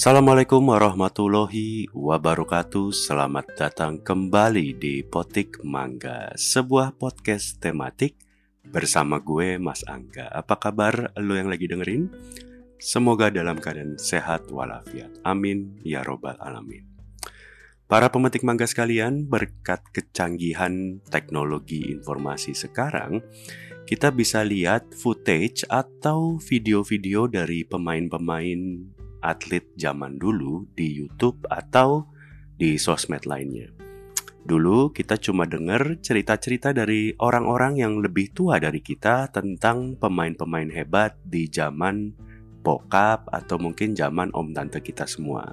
Assalamualaikum warahmatullahi wabarakatuh. Selamat datang kembali di Potik Mangga Sebuah podcast tematik bersama gue Mas Angga. Apa kabar lo yang lagi dengerin? Semoga dalam keadaan sehat walafiat. Amin ya robbal alamin. Para pemetik mangga sekalian, berkat kecanggihan teknologi informasi sekarang, kita bisa lihat footage atau video-video dari pemain-pemain atlet zaman dulu di YouTube atau di sosmed lainnya. Dulu kita cuma dengar cerita-cerita dari orang-orang yang lebih tua dari kita tentang pemain-pemain hebat di zaman bokap atau mungkin zaman om tante kita semua.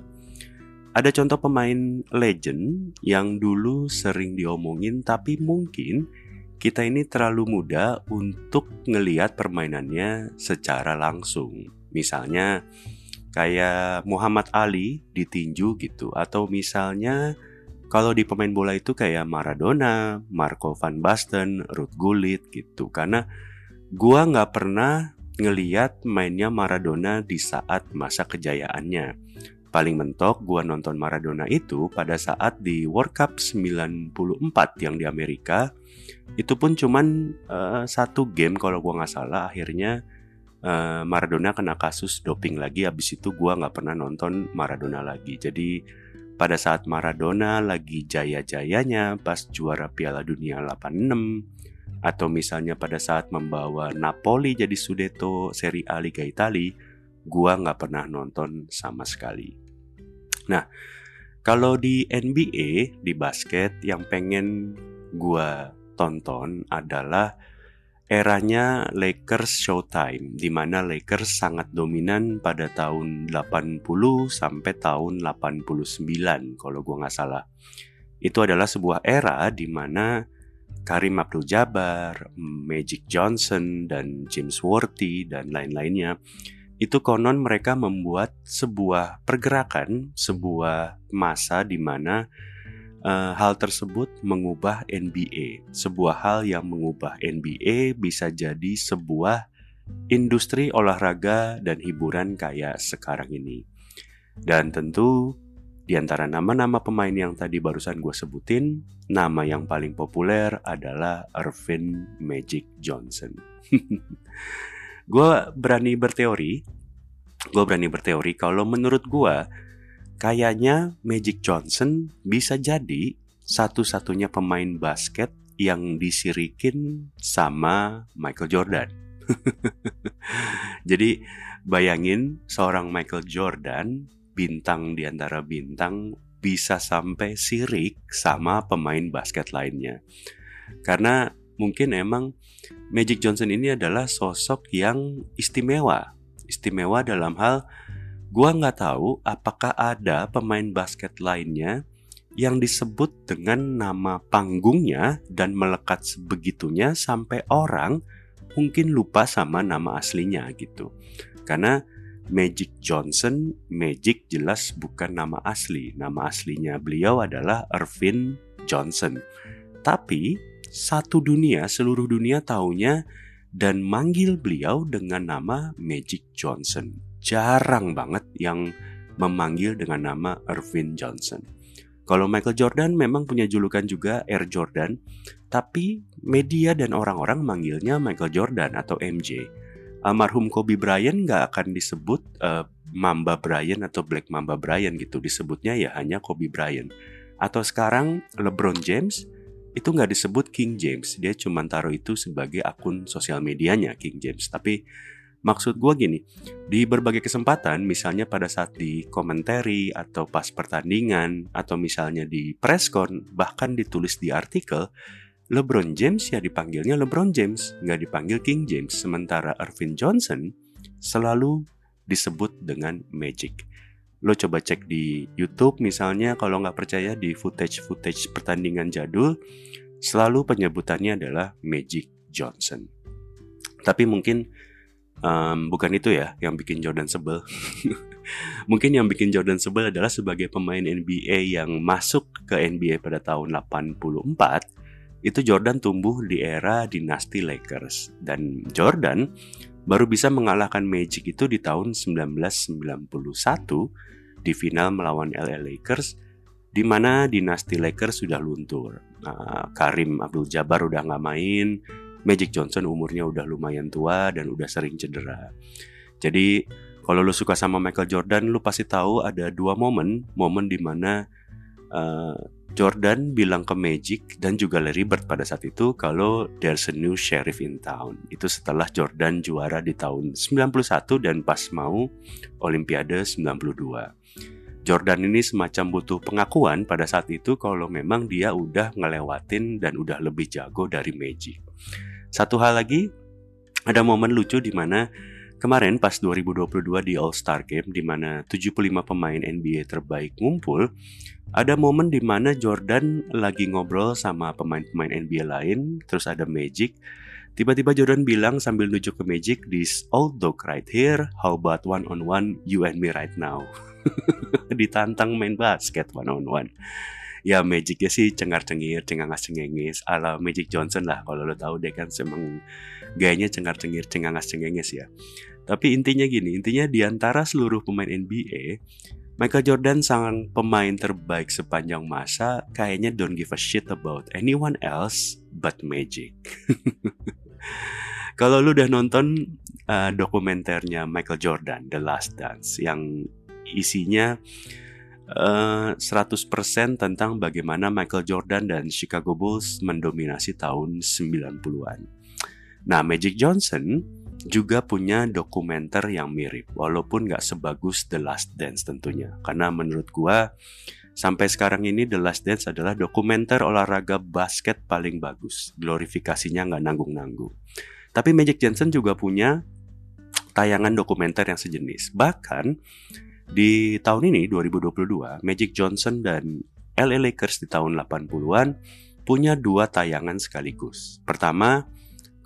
Ada contoh pemain legend yang dulu sering diomongin tapi mungkin kita ini terlalu muda untuk ngeliat permainannya secara langsung. Misalnya kayak Muhammad Ali ditinju gitu atau misalnya kalau di pemain bola itu kayak Maradona, Marco van Basten, Ruth Gullit gitu karena gua nggak pernah ngeliat mainnya Maradona di saat masa kejayaannya. Paling mentok gua nonton Maradona itu pada saat di World Cup 94 yang di Amerika. Itu pun cuman uh, satu game kalau gua nggak salah akhirnya uh, Maradona kena kasus doping lagi habis itu gue nggak pernah nonton Maradona lagi jadi pada saat Maradona lagi jaya-jayanya pas juara Piala Dunia 86 atau misalnya pada saat membawa Napoli jadi Sudetto Serie A Liga Italia gua nggak pernah nonton sama sekali. Nah, kalau di NBA di basket yang pengen gua tonton adalah eranya Lakers Showtime di mana Lakers sangat dominan pada tahun 80 sampai tahun 89 kalau gua nggak salah. Itu adalah sebuah era di mana Karim Abdul-Jabbar, Magic Johnson dan James Worthy dan lain-lainnya itu konon mereka membuat sebuah pergerakan, sebuah masa di mana uh, hal tersebut mengubah NBA. Sebuah hal yang mengubah NBA bisa jadi sebuah industri olahraga dan hiburan kayak sekarang ini. Dan tentu di antara nama-nama pemain yang tadi barusan gue sebutin, nama yang paling populer adalah Irvin Magic Johnson. gue berani berteori, gue berani berteori kalau menurut gue Kayaknya Magic Johnson bisa jadi satu-satunya pemain basket yang disirikin sama Michael Jordan. Jadi bayangin seorang Michael Jordan, bintang di antara bintang, bisa sampai sirik sama pemain basket lainnya. Karena mungkin emang Magic Johnson ini adalah sosok yang istimewa. Istimewa dalam hal Gua nggak tahu apakah ada pemain basket lainnya yang disebut dengan nama panggungnya dan melekat sebegitunya sampai orang mungkin lupa sama nama aslinya gitu. Karena Magic Johnson, Magic jelas bukan nama asli. Nama aslinya beliau adalah Irvin Johnson. Tapi satu dunia, seluruh dunia taunya dan manggil beliau dengan nama Magic Johnson jarang banget yang memanggil dengan nama Irvin Johnson. Kalau Michael Jordan memang punya julukan juga Air Jordan, tapi media dan orang-orang manggilnya Michael Jordan atau MJ. Almarhum Kobe Bryant nggak akan disebut uh, Mamba Bryant atau Black Mamba Bryant gitu, disebutnya ya hanya Kobe Bryant. Atau sekarang LeBron James itu nggak disebut King James, dia cuma taruh itu sebagai akun sosial medianya King James. Tapi Maksud gue gini, di berbagai kesempatan, misalnya pada saat di komentari atau pas pertandingan, atau misalnya di presscon, bahkan ditulis di artikel, LeBron James ya dipanggilnya LeBron James, nggak dipanggil King James. Sementara Irvin Johnson selalu disebut dengan Magic. Lo coba cek di YouTube misalnya kalau nggak percaya di footage-footage pertandingan jadul, selalu penyebutannya adalah Magic Johnson. Tapi mungkin um, bukan itu ya yang bikin Jordan sebel. Mungkin yang bikin Jordan sebel adalah sebagai pemain NBA yang masuk ke NBA pada tahun 84, itu Jordan tumbuh di era dinasti Lakers dan Jordan baru bisa mengalahkan Magic itu di tahun 1991 di final melawan LA Lakers di mana dinasti Lakers sudah luntur. Nah, Karim Abdul Jabbar udah nggak main, Magic Johnson umurnya udah lumayan tua dan udah sering cedera. Jadi kalau lu suka sama Michael Jordan, lu pasti tahu ada dua momen, momen di mana uh, Jordan bilang ke Magic dan juga Larry Bird pada saat itu kalau there's a new sheriff in town. Itu setelah Jordan juara di tahun 91 dan pas mau Olimpiade 92. Jordan ini semacam butuh pengakuan pada saat itu kalau memang dia udah ngelewatin dan udah lebih jago dari Magic. Satu hal lagi, ada momen lucu di mana kemarin pas 2022 di All Star Game di mana 75 pemain NBA terbaik ngumpul, ada momen di mana Jordan lagi ngobrol sama pemain-pemain NBA lain, terus ada Magic. Tiba-tiba Jordan bilang sambil nunjuk ke Magic, "This old dog right here, how about one on one you and me right now?" ditantang main basket one on one ya Magicnya sih cengar-cengir, cengangas-cengengis ala Magic Johnson lah kalau lo tahu dia kan semang gayanya cengar-cengir, cengangas-cengengis ya. Tapi intinya gini, intinya di antara seluruh pemain NBA, Michael Jordan sang pemain terbaik sepanjang masa kayaknya don't give a shit about anyone else but Magic. kalau lu udah nonton uh, dokumenternya Michael Jordan, The Last Dance, yang isinya uh, eh, 100% tentang bagaimana Michael Jordan dan Chicago Bulls mendominasi tahun 90-an. Nah, Magic Johnson juga punya dokumenter yang mirip, walaupun nggak sebagus The Last Dance tentunya. Karena menurut gua, sampai sekarang ini The Last Dance adalah dokumenter olahraga basket paling bagus. Glorifikasinya nggak nanggung-nanggung. Tapi Magic Johnson juga punya tayangan dokumenter yang sejenis. Bahkan di tahun ini 2022, Magic Johnson dan LA Lakers di tahun 80-an punya dua tayangan sekaligus. Pertama,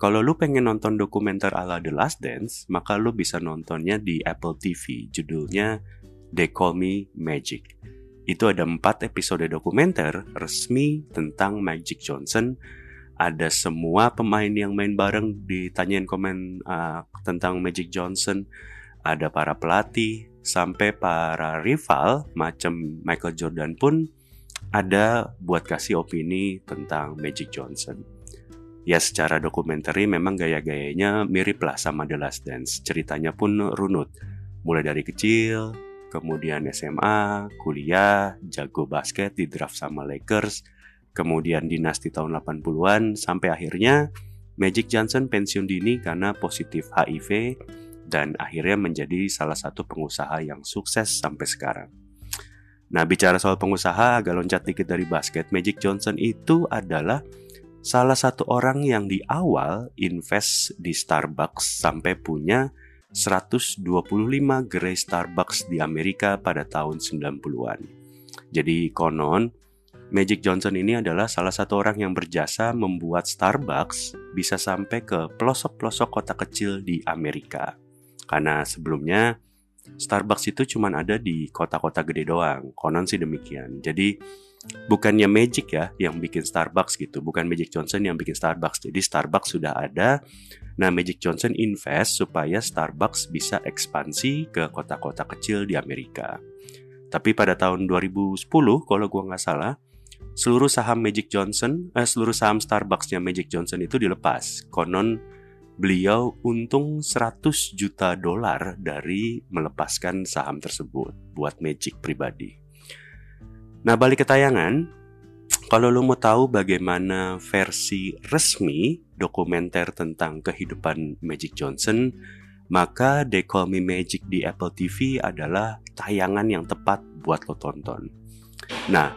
kalau lu pengen nonton dokumenter ala The Last Dance, maka lu bisa nontonnya di Apple TV. Judulnya They Call Me Magic. Itu ada empat episode dokumenter resmi tentang Magic Johnson. Ada semua pemain yang main bareng ditanyain komen uh, tentang Magic Johnson. Ada para pelatih, sampai para rival macam Michael Jordan pun ada buat kasih opini tentang Magic Johnson. Ya secara dokumenter memang gaya-gayanya mirip lah sama The Last Dance. Ceritanya pun runut. Mulai dari kecil, kemudian SMA, kuliah, jago basket di draft sama Lakers, kemudian dinasti tahun 80-an, sampai akhirnya Magic Johnson pensiun dini karena positif HIV dan akhirnya menjadi salah satu pengusaha yang sukses sampai sekarang. Nah, bicara soal pengusaha, agak loncat dikit dari basket, Magic Johnson itu adalah salah satu orang yang di awal invest di Starbucks sampai punya 125 gerai Starbucks di Amerika pada tahun 90-an. Jadi konon, Magic Johnson ini adalah salah satu orang yang berjasa membuat Starbucks bisa sampai ke pelosok-pelosok kota kecil di Amerika. Karena sebelumnya Starbucks itu cuma ada di kota-kota gede doang. Konon sih demikian. Jadi bukannya Magic ya yang bikin Starbucks gitu, bukan Magic Johnson yang bikin Starbucks. Jadi Starbucks sudah ada. Nah, Magic Johnson invest supaya Starbucks bisa ekspansi ke kota-kota kecil di Amerika. Tapi pada tahun 2010 kalau gua nggak salah, seluruh saham Magic Johnson, eh, seluruh saham Starbucksnya Magic Johnson itu dilepas. Konon beliau untung 100 juta dolar dari melepaskan saham tersebut buat Magic pribadi. Nah, balik ke tayangan, kalau lo mau tahu bagaimana versi resmi dokumenter tentang kehidupan Magic Johnson, maka They Call Me Magic di Apple TV adalah tayangan yang tepat buat lo tonton. Nah,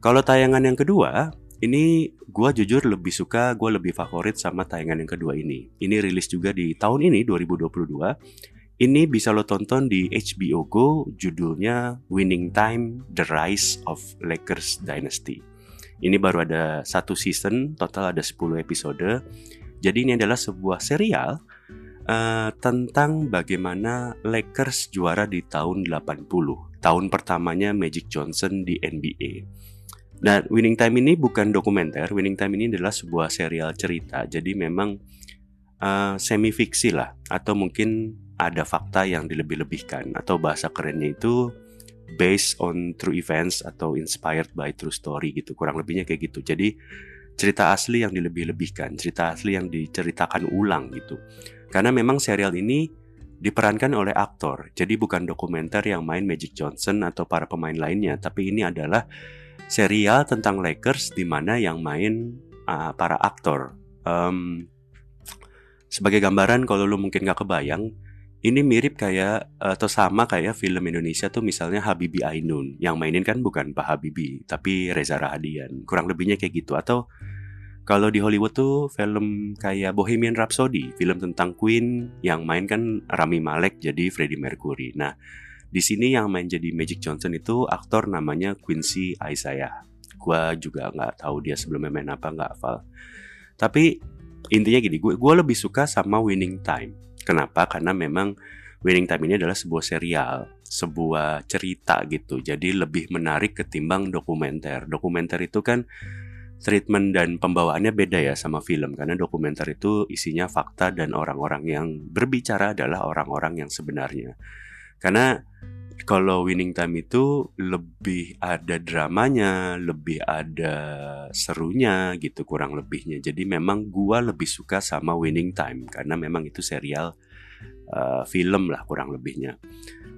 kalau tayangan yang kedua, ini gue jujur lebih suka, gue lebih favorit sama tayangan yang kedua ini. Ini rilis juga di tahun ini 2022. Ini bisa lo tonton di HBO Go, judulnya Winning Time: The Rise of Lakers Dynasty. Ini baru ada satu season, total ada 10 episode. Jadi ini adalah sebuah serial uh, tentang bagaimana Lakers juara di tahun 80, tahun pertamanya Magic Johnson di NBA. Nah, Winning Time ini bukan dokumenter. Winning Time ini adalah sebuah serial cerita. Jadi memang uh, semi fiksi lah, atau mungkin ada fakta yang dilebih-lebihkan, atau bahasa kerennya itu based on true events atau inspired by true story gitu. Kurang lebihnya kayak gitu. Jadi cerita asli yang dilebih-lebihkan cerita asli yang diceritakan ulang gitu. Karena memang serial ini diperankan oleh aktor. Jadi bukan dokumenter yang main Magic Johnson atau para pemain lainnya. Tapi ini adalah serial tentang Lakers di mana yang main uh, para aktor. Um, sebagai gambaran kalau lu mungkin gak kebayang ini mirip kayak atau sama kayak film Indonesia tuh misalnya Habibi Ainun. Yang mainin kan bukan Pak Habibi tapi Reza Rahadian kurang lebihnya kayak gitu. Atau kalau di Hollywood tuh film kayak Bohemian Rhapsody film tentang Queen yang main kan Rami Malek jadi Freddie Mercury. Nah di sini yang main jadi Magic Johnson itu aktor namanya Quincy Isaiah gua juga nggak tahu dia sebelumnya main apa nggak hafal tapi intinya gini gue gue lebih suka sama Winning Time Kenapa? Karena memang Winning Time ini adalah sebuah serial, sebuah cerita gitu. Jadi lebih menarik ketimbang dokumenter. Dokumenter itu kan treatment dan pembawaannya beda ya sama film karena dokumenter itu isinya fakta dan orang-orang yang berbicara adalah orang-orang yang sebenarnya. Karena kalau Winning Time itu lebih ada dramanya, lebih ada serunya gitu kurang lebihnya. Jadi memang gua lebih suka sama Winning Time karena memang itu serial uh, film lah kurang lebihnya.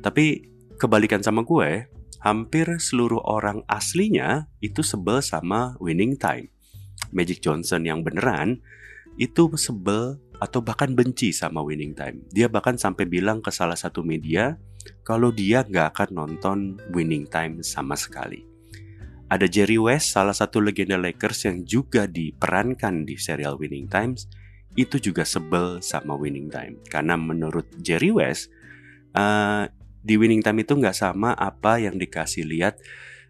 Tapi kebalikan sama gue, hampir seluruh orang aslinya itu sebel sama Winning Time. Magic Johnson yang beneran itu sebel atau bahkan benci sama Winning Time. Dia bahkan sampai bilang ke salah satu media kalau dia nggak akan nonton Winning Time sama sekali. Ada Jerry West, salah satu legenda Lakers yang juga diperankan di serial Winning Times, itu juga sebel sama Winning Time. Karena menurut Jerry West, uh, di Winning Time itu nggak sama apa yang dikasih lihat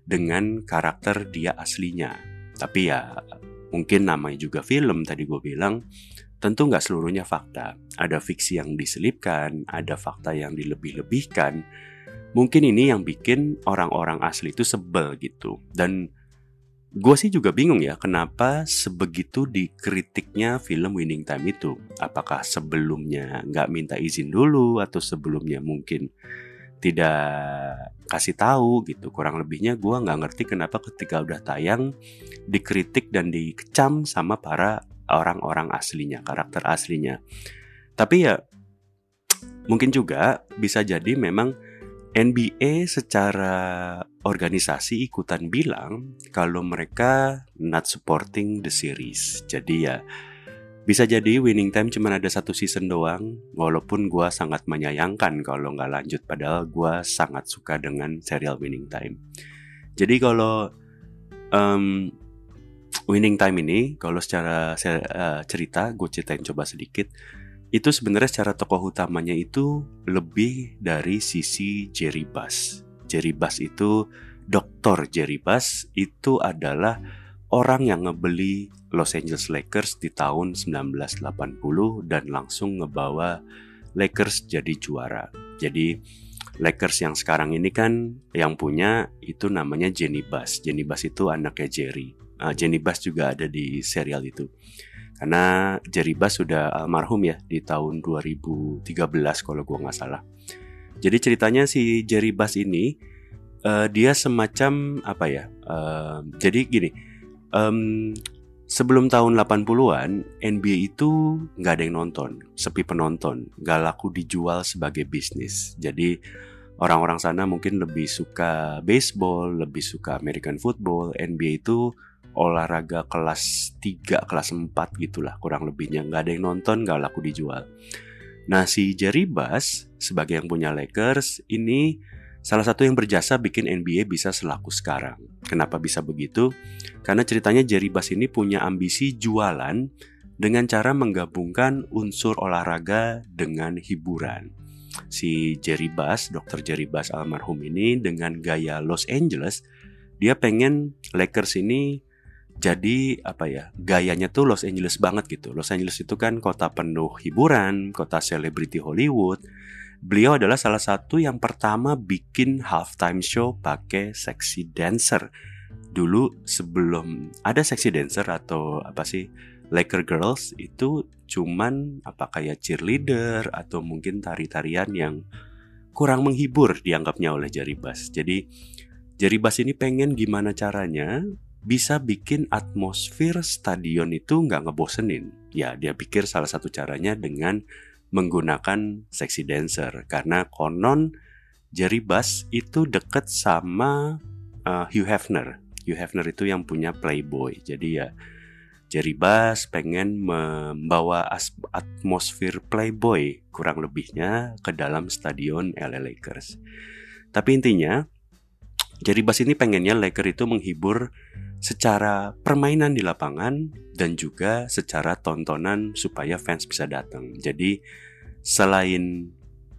dengan karakter dia aslinya. Tapi ya mungkin namanya juga film tadi gue bilang Tentu nggak seluruhnya fakta. Ada fiksi yang diselipkan, ada fakta yang dilebih-lebihkan. Mungkin ini yang bikin orang-orang asli itu sebel gitu. Dan gue sih juga bingung ya kenapa sebegitu dikritiknya film Winning Time itu. Apakah sebelumnya nggak minta izin dulu atau sebelumnya mungkin tidak kasih tahu gitu kurang lebihnya gue nggak ngerti kenapa ketika udah tayang dikritik dan dikecam sama para orang-orang aslinya, karakter aslinya. Tapi ya mungkin juga bisa jadi memang NBA secara organisasi ikutan bilang kalau mereka not supporting the series. Jadi ya bisa jadi Winning Time cuma ada satu season doang, walaupun gue sangat menyayangkan kalau nggak lanjut. Padahal gue sangat suka dengan serial Winning Time. Jadi kalau um, Winning Time ini kalau secara uh, cerita gue ceritain coba sedikit itu sebenarnya secara tokoh utamanya itu lebih dari sisi Jerry Bass. Jerry Bass itu Dr. Jerry Bass itu adalah orang yang ngebeli Los Angeles Lakers di tahun 1980 dan langsung ngebawa Lakers jadi juara. Jadi Lakers yang sekarang ini kan yang punya itu namanya Jenny Bass. Jenny Bass itu anaknya Jerry uh, Jenny Bass juga ada di serial itu. Karena Jerry Bass sudah almarhum ya di tahun 2013 kalau gue nggak salah. Jadi ceritanya si Jerry Bass ini uh, dia semacam apa ya uh, jadi gini um, sebelum tahun 80-an NBA itu nggak ada yang nonton sepi penonton nggak laku dijual sebagai bisnis. Jadi orang-orang sana mungkin lebih suka baseball lebih suka American football NBA itu olahraga kelas 3, kelas 4 gitulah kurang lebihnya. Nggak ada yang nonton, nggak laku dijual. Nah si Jerry Bass sebagai yang punya Lakers ini salah satu yang berjasa bikin NBA bisa selaku sekarang. Kenapa bisa begitu? Karena ceritanya Jerry Bass ini punya ambisi jualan dengan cara menggabungkan unsur olahraga dengan hiburan. Si Jerry Bass, Dr. Jerry Bass almarhum ini dengan gaya Los Angeles, dia pengen Lakers ini jadi apa ya gayanya tuh Los Angeles banget gitu. Los Angeles itu kan kota penuh hiburan kota selebriti Hollywood. Beliau adalah salah satu yang pertama bikin halftime show pakai sexy dancer. Dulu sebelum ada sexy dancer atau apa sih Laker Girls itu cuman apa kayak cheerleader atau mungkin tari-tarian yang kurang menghibur dianggapnya oleh Jerry Bass. Jadi Jerry Bass ini pengen gimana caranya bisa bikin atmosfer stadion itu nggak ngebosenin. Ya dia pikir salah satu caranya dengan menggunakan sexy dancer karena konon Jerry Bass itu deket sama uh, Hugh Hefner. Hugh Hefner itu yang punya Playboy. Jadi ya Jerry Bass pengen membawa atmosfer Playboy kurang lebihnya ke dalam stadion LA Lakers. Tapi intinya Jerry Bass ini pengennya Lakers itu menghibur secara permainan di lapangan dan juga secara tontonan supaya fans bisa datang. Jadi selain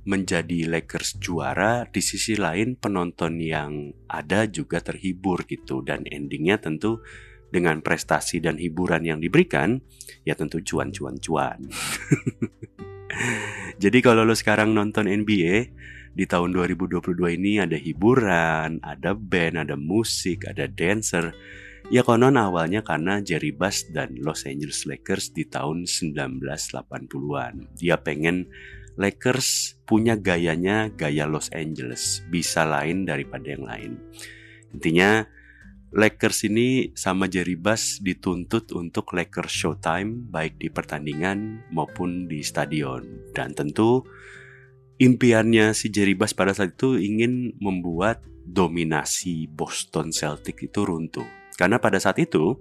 menjadi Lakers juara, di sisi lain penonton yang ada juga terhibur gitu dan endingnya tentu dengan prestasi dan hiburan yang diberikan, ya tentu cuan-cuan-cuan. Jadi kalau lo sekarang nonton NBA di tahun 2022 ini ada hiburan, ada band, ada musik, ada dancer. Ya konon awalnya karena Jerry Bass dan Los Angeles Lakers di tahun 1980-an. Dia pengen Lakers punya gayanya gaya Los Angeles, bisa lain daripada yang lain. Intinya Lakers ini sama Jerry Bass dituntut untuk Lakers Showtime baik di pertandingan maupun di stadion dan tentu impiannya si Jerry Bass pada saat itu ingin membuat dominasi Boston Celtics itu runtuh karena pada saat itu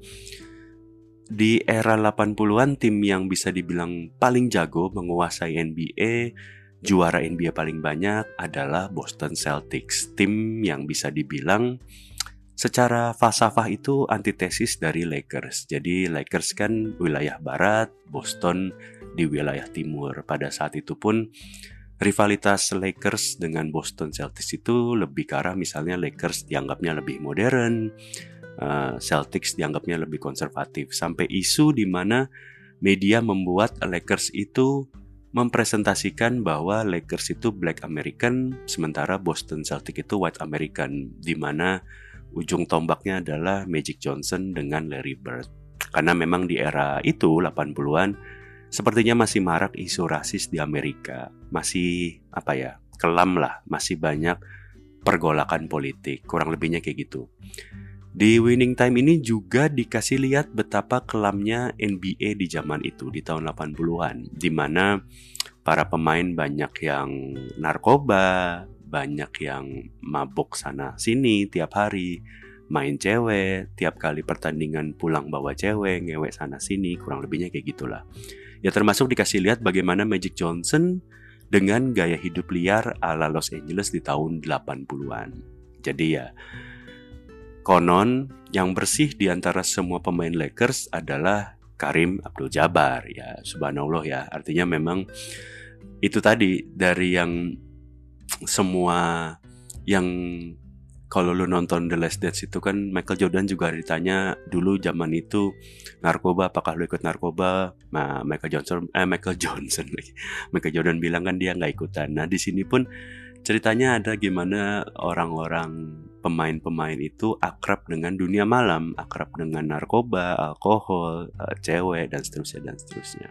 di era 80-an tim yang bisa dibilang paling jago menguasai NBA juara NBA paling banyak adalah Boston Celtics tim yang bisa dibilang secara falsafah itu antitesis dari Lakers. Jadi Lakers kan wilayah barat, Boston di wilayah timur. Pada saat itu pun rivalitas Lakers dengan Boston Celtics itu lebih ke arah misalnya Lakers dianggapnya lebih modern, uh, Celtics dianggapnya lebih konservatif. Sampai isu di mana media membuat Lakers itu mempresentasikan bahwa Lakers itu Black American sementara Boston Celtics itu White American di mana ujung tombaknya adalah Magic Johnson dengan Larry Bird. Karena memang di era itu 80-an sepertinya masih marak isu rasis di Amerika. Masih apa ya? kelam lah, masih banyak pergolakan politik, kurang lebihnya kayak gitu. Di winning time ini juga dikasih lihat betapa kelamnya NBA di zaman itu di tahun 80-an di mana para pemain banyak yang narkoba, banyak yang mabok sana sini tiap hari main cewek tiap kali pertandingan pulang bawa cewek ngewek sana sini kurang lebihnya kayak gitulah. Ya termasuk dikasih lihat bagaimana Magic Johnson dengan gaya hidup liar ala Los Angeles di tahun 80-an jadi ya konon yang bersih di antara semua pemain Lakers adalah Karim Abdul Jabbar ya subhanallah ya. Artinya memang itu tadi dari yang semua yang kalau lu nonton The Last Dance itu kan Michael Jordan juga ditanya dulu zaman itu narkoba apakah lu ikut narkoba? Nah Michael Johnson eh Michael Johnson Michael Jordan bilang kan dia nggak ikutan. Nah di sini pun ceritanya ada gimana orang-orang pemain-pemain itu akrab dengan dunia malam akrab dengan narkoba alkohol eh, cewek dan seterusnya dan seterusnya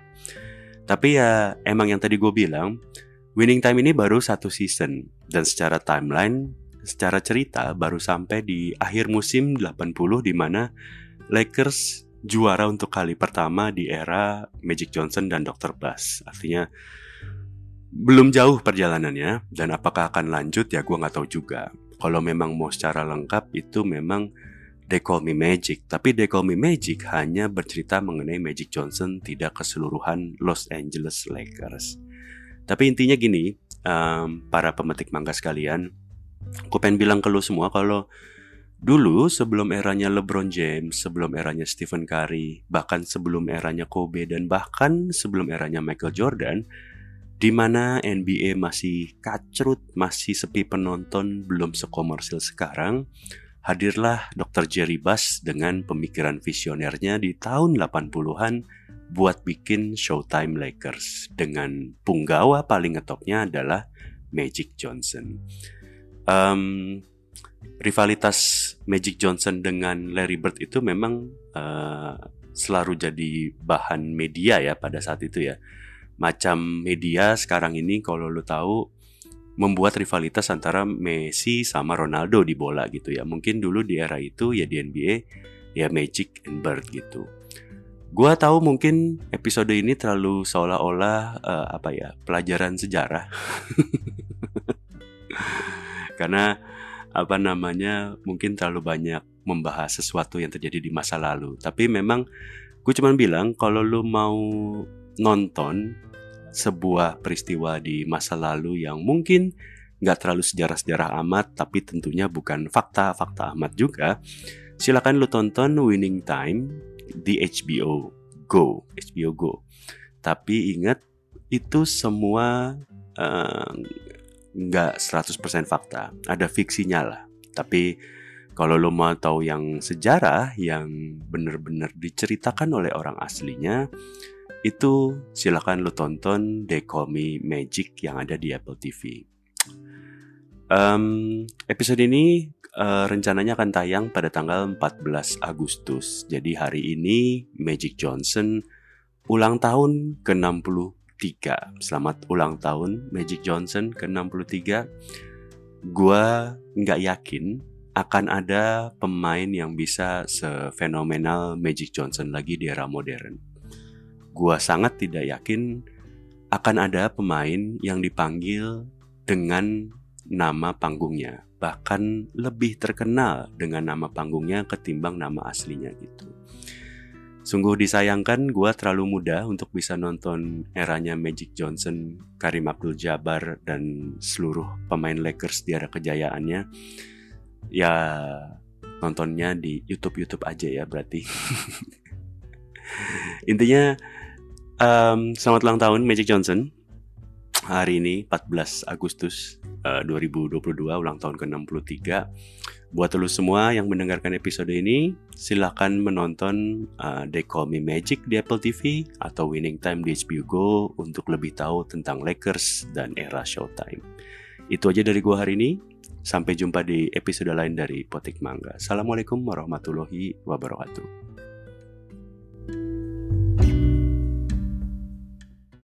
tapi ya emang yang tadi gue bilang Winning Time ini baru satu season dan secara timeline, secara cerita baru sampai di akhir musim 80 di mana Lakers juara untuk kali pertama di era Magic Johnson dan Dr. Bass. Artinya belum jauh perjalanannya dan apakah akan lanjut ya gue nggak tahu juga. Kalau memang mau secara lengkap itu memang They Call Me Magic, tapi They Call Me Magic hanya bercerita mengenai Magic Johnson tidak keseluruhan Los Angeles Lakers. Tapi intinya gini, um, para pemetik mangga sekalian, aku pengen bilang ke lu semua kalau dulu sebelum eranya LeBron James, sebelum eranya Stephen Curry, bahkan sebelum eranya Kobe dan bahkan sebelum eranya Michael Jordan, di mana NBA masih kacrut, masih sepi penonton, belum sekomersil sekarang, hadirlah Dr. Jerry Bass dengan pemikiran visionernya di tahun 80-an buat bikin Showtime Lakers dengan punggawa paling ngetopnya adalah Magic Johnson. Um, rivalitas Magic Johnson dengan Larry Bird itu memang uh, selalu jadi bahan media ya pada saat itu ya. Macam media sekarang ini kalau lo tahu membuat rivalitas antara Messi sama Ronaldo di bola gitu ya. Mungkin dulu di era itu ya di NBA ya Magic and Bird gitu. Gua tahu mungkin episode ini terlalu seolah-olah uh, apa ya pelajaran sejarah, karena apa namanya mungkin terlalu banyak membahas sesuatu yang terjadi di masa lalu. Tapi memang gue cuman bilang kalau lu mau nonton sebuah peristiwa di masa lalu yang mungkin nggak terlalu sejarah-sejarah amat, tapi tentunya bukan fakta-fakta amat juga, silakan lu tonton Winning Time di HBO Go, HBO Go. Tapi ingat itu semua uh, nggak 100% fakta, ada fiksinya lah. Tapi kalau lo mau tahu yang sejarah yang benar-benar diceritakan oleh orang aslinya, itu silakan lo tonton They Call Me Magic yang ada di Apple TV. Um, episode ini uh, rencananya akan tayang pada tanggal 14 Agustus. Jadi hari ini Magic Johnson ulang tahun ke-63. Selamat ulang tahun Magic Johnson ke-63. Gua nggak yakin akan ada pemain yang bisa sefenomenal Magic Johnson lagi di era modern gua sangat tidak yakin akan ada pemain yang dipanggil dengan nama panggungnya, bahkan lebih terkenal dengan nama panggungnya ketimbang nama aslinya gitu. Sungguh disayangkan gue terlalu muda untuk bisa nonton eranya Magic Johnson, Karim Abdul-Jabbar, dan seluruh pemain Lakers di era kejayaannya. Ya nontonnya di YouTube-YouTube aja ya berarti. Intinya Um, selamat ulang tahun Magic Johnson. Hari ini 14 Agustus uh, 2022 ulang tahun ke-63. Buat lo semua yang mendengarkan episode ini, silakan menonton uh, They Call Me Magic di Apple TV atau Winning Time di HBO Go untuk lebih tahu tentang Lakers dan era Showtime. Itu aja dari gua hari ini. Sampai jumpa di episode lain dari Potik Mangga. Assalamualaikum warahmatullahi wabarakatuh.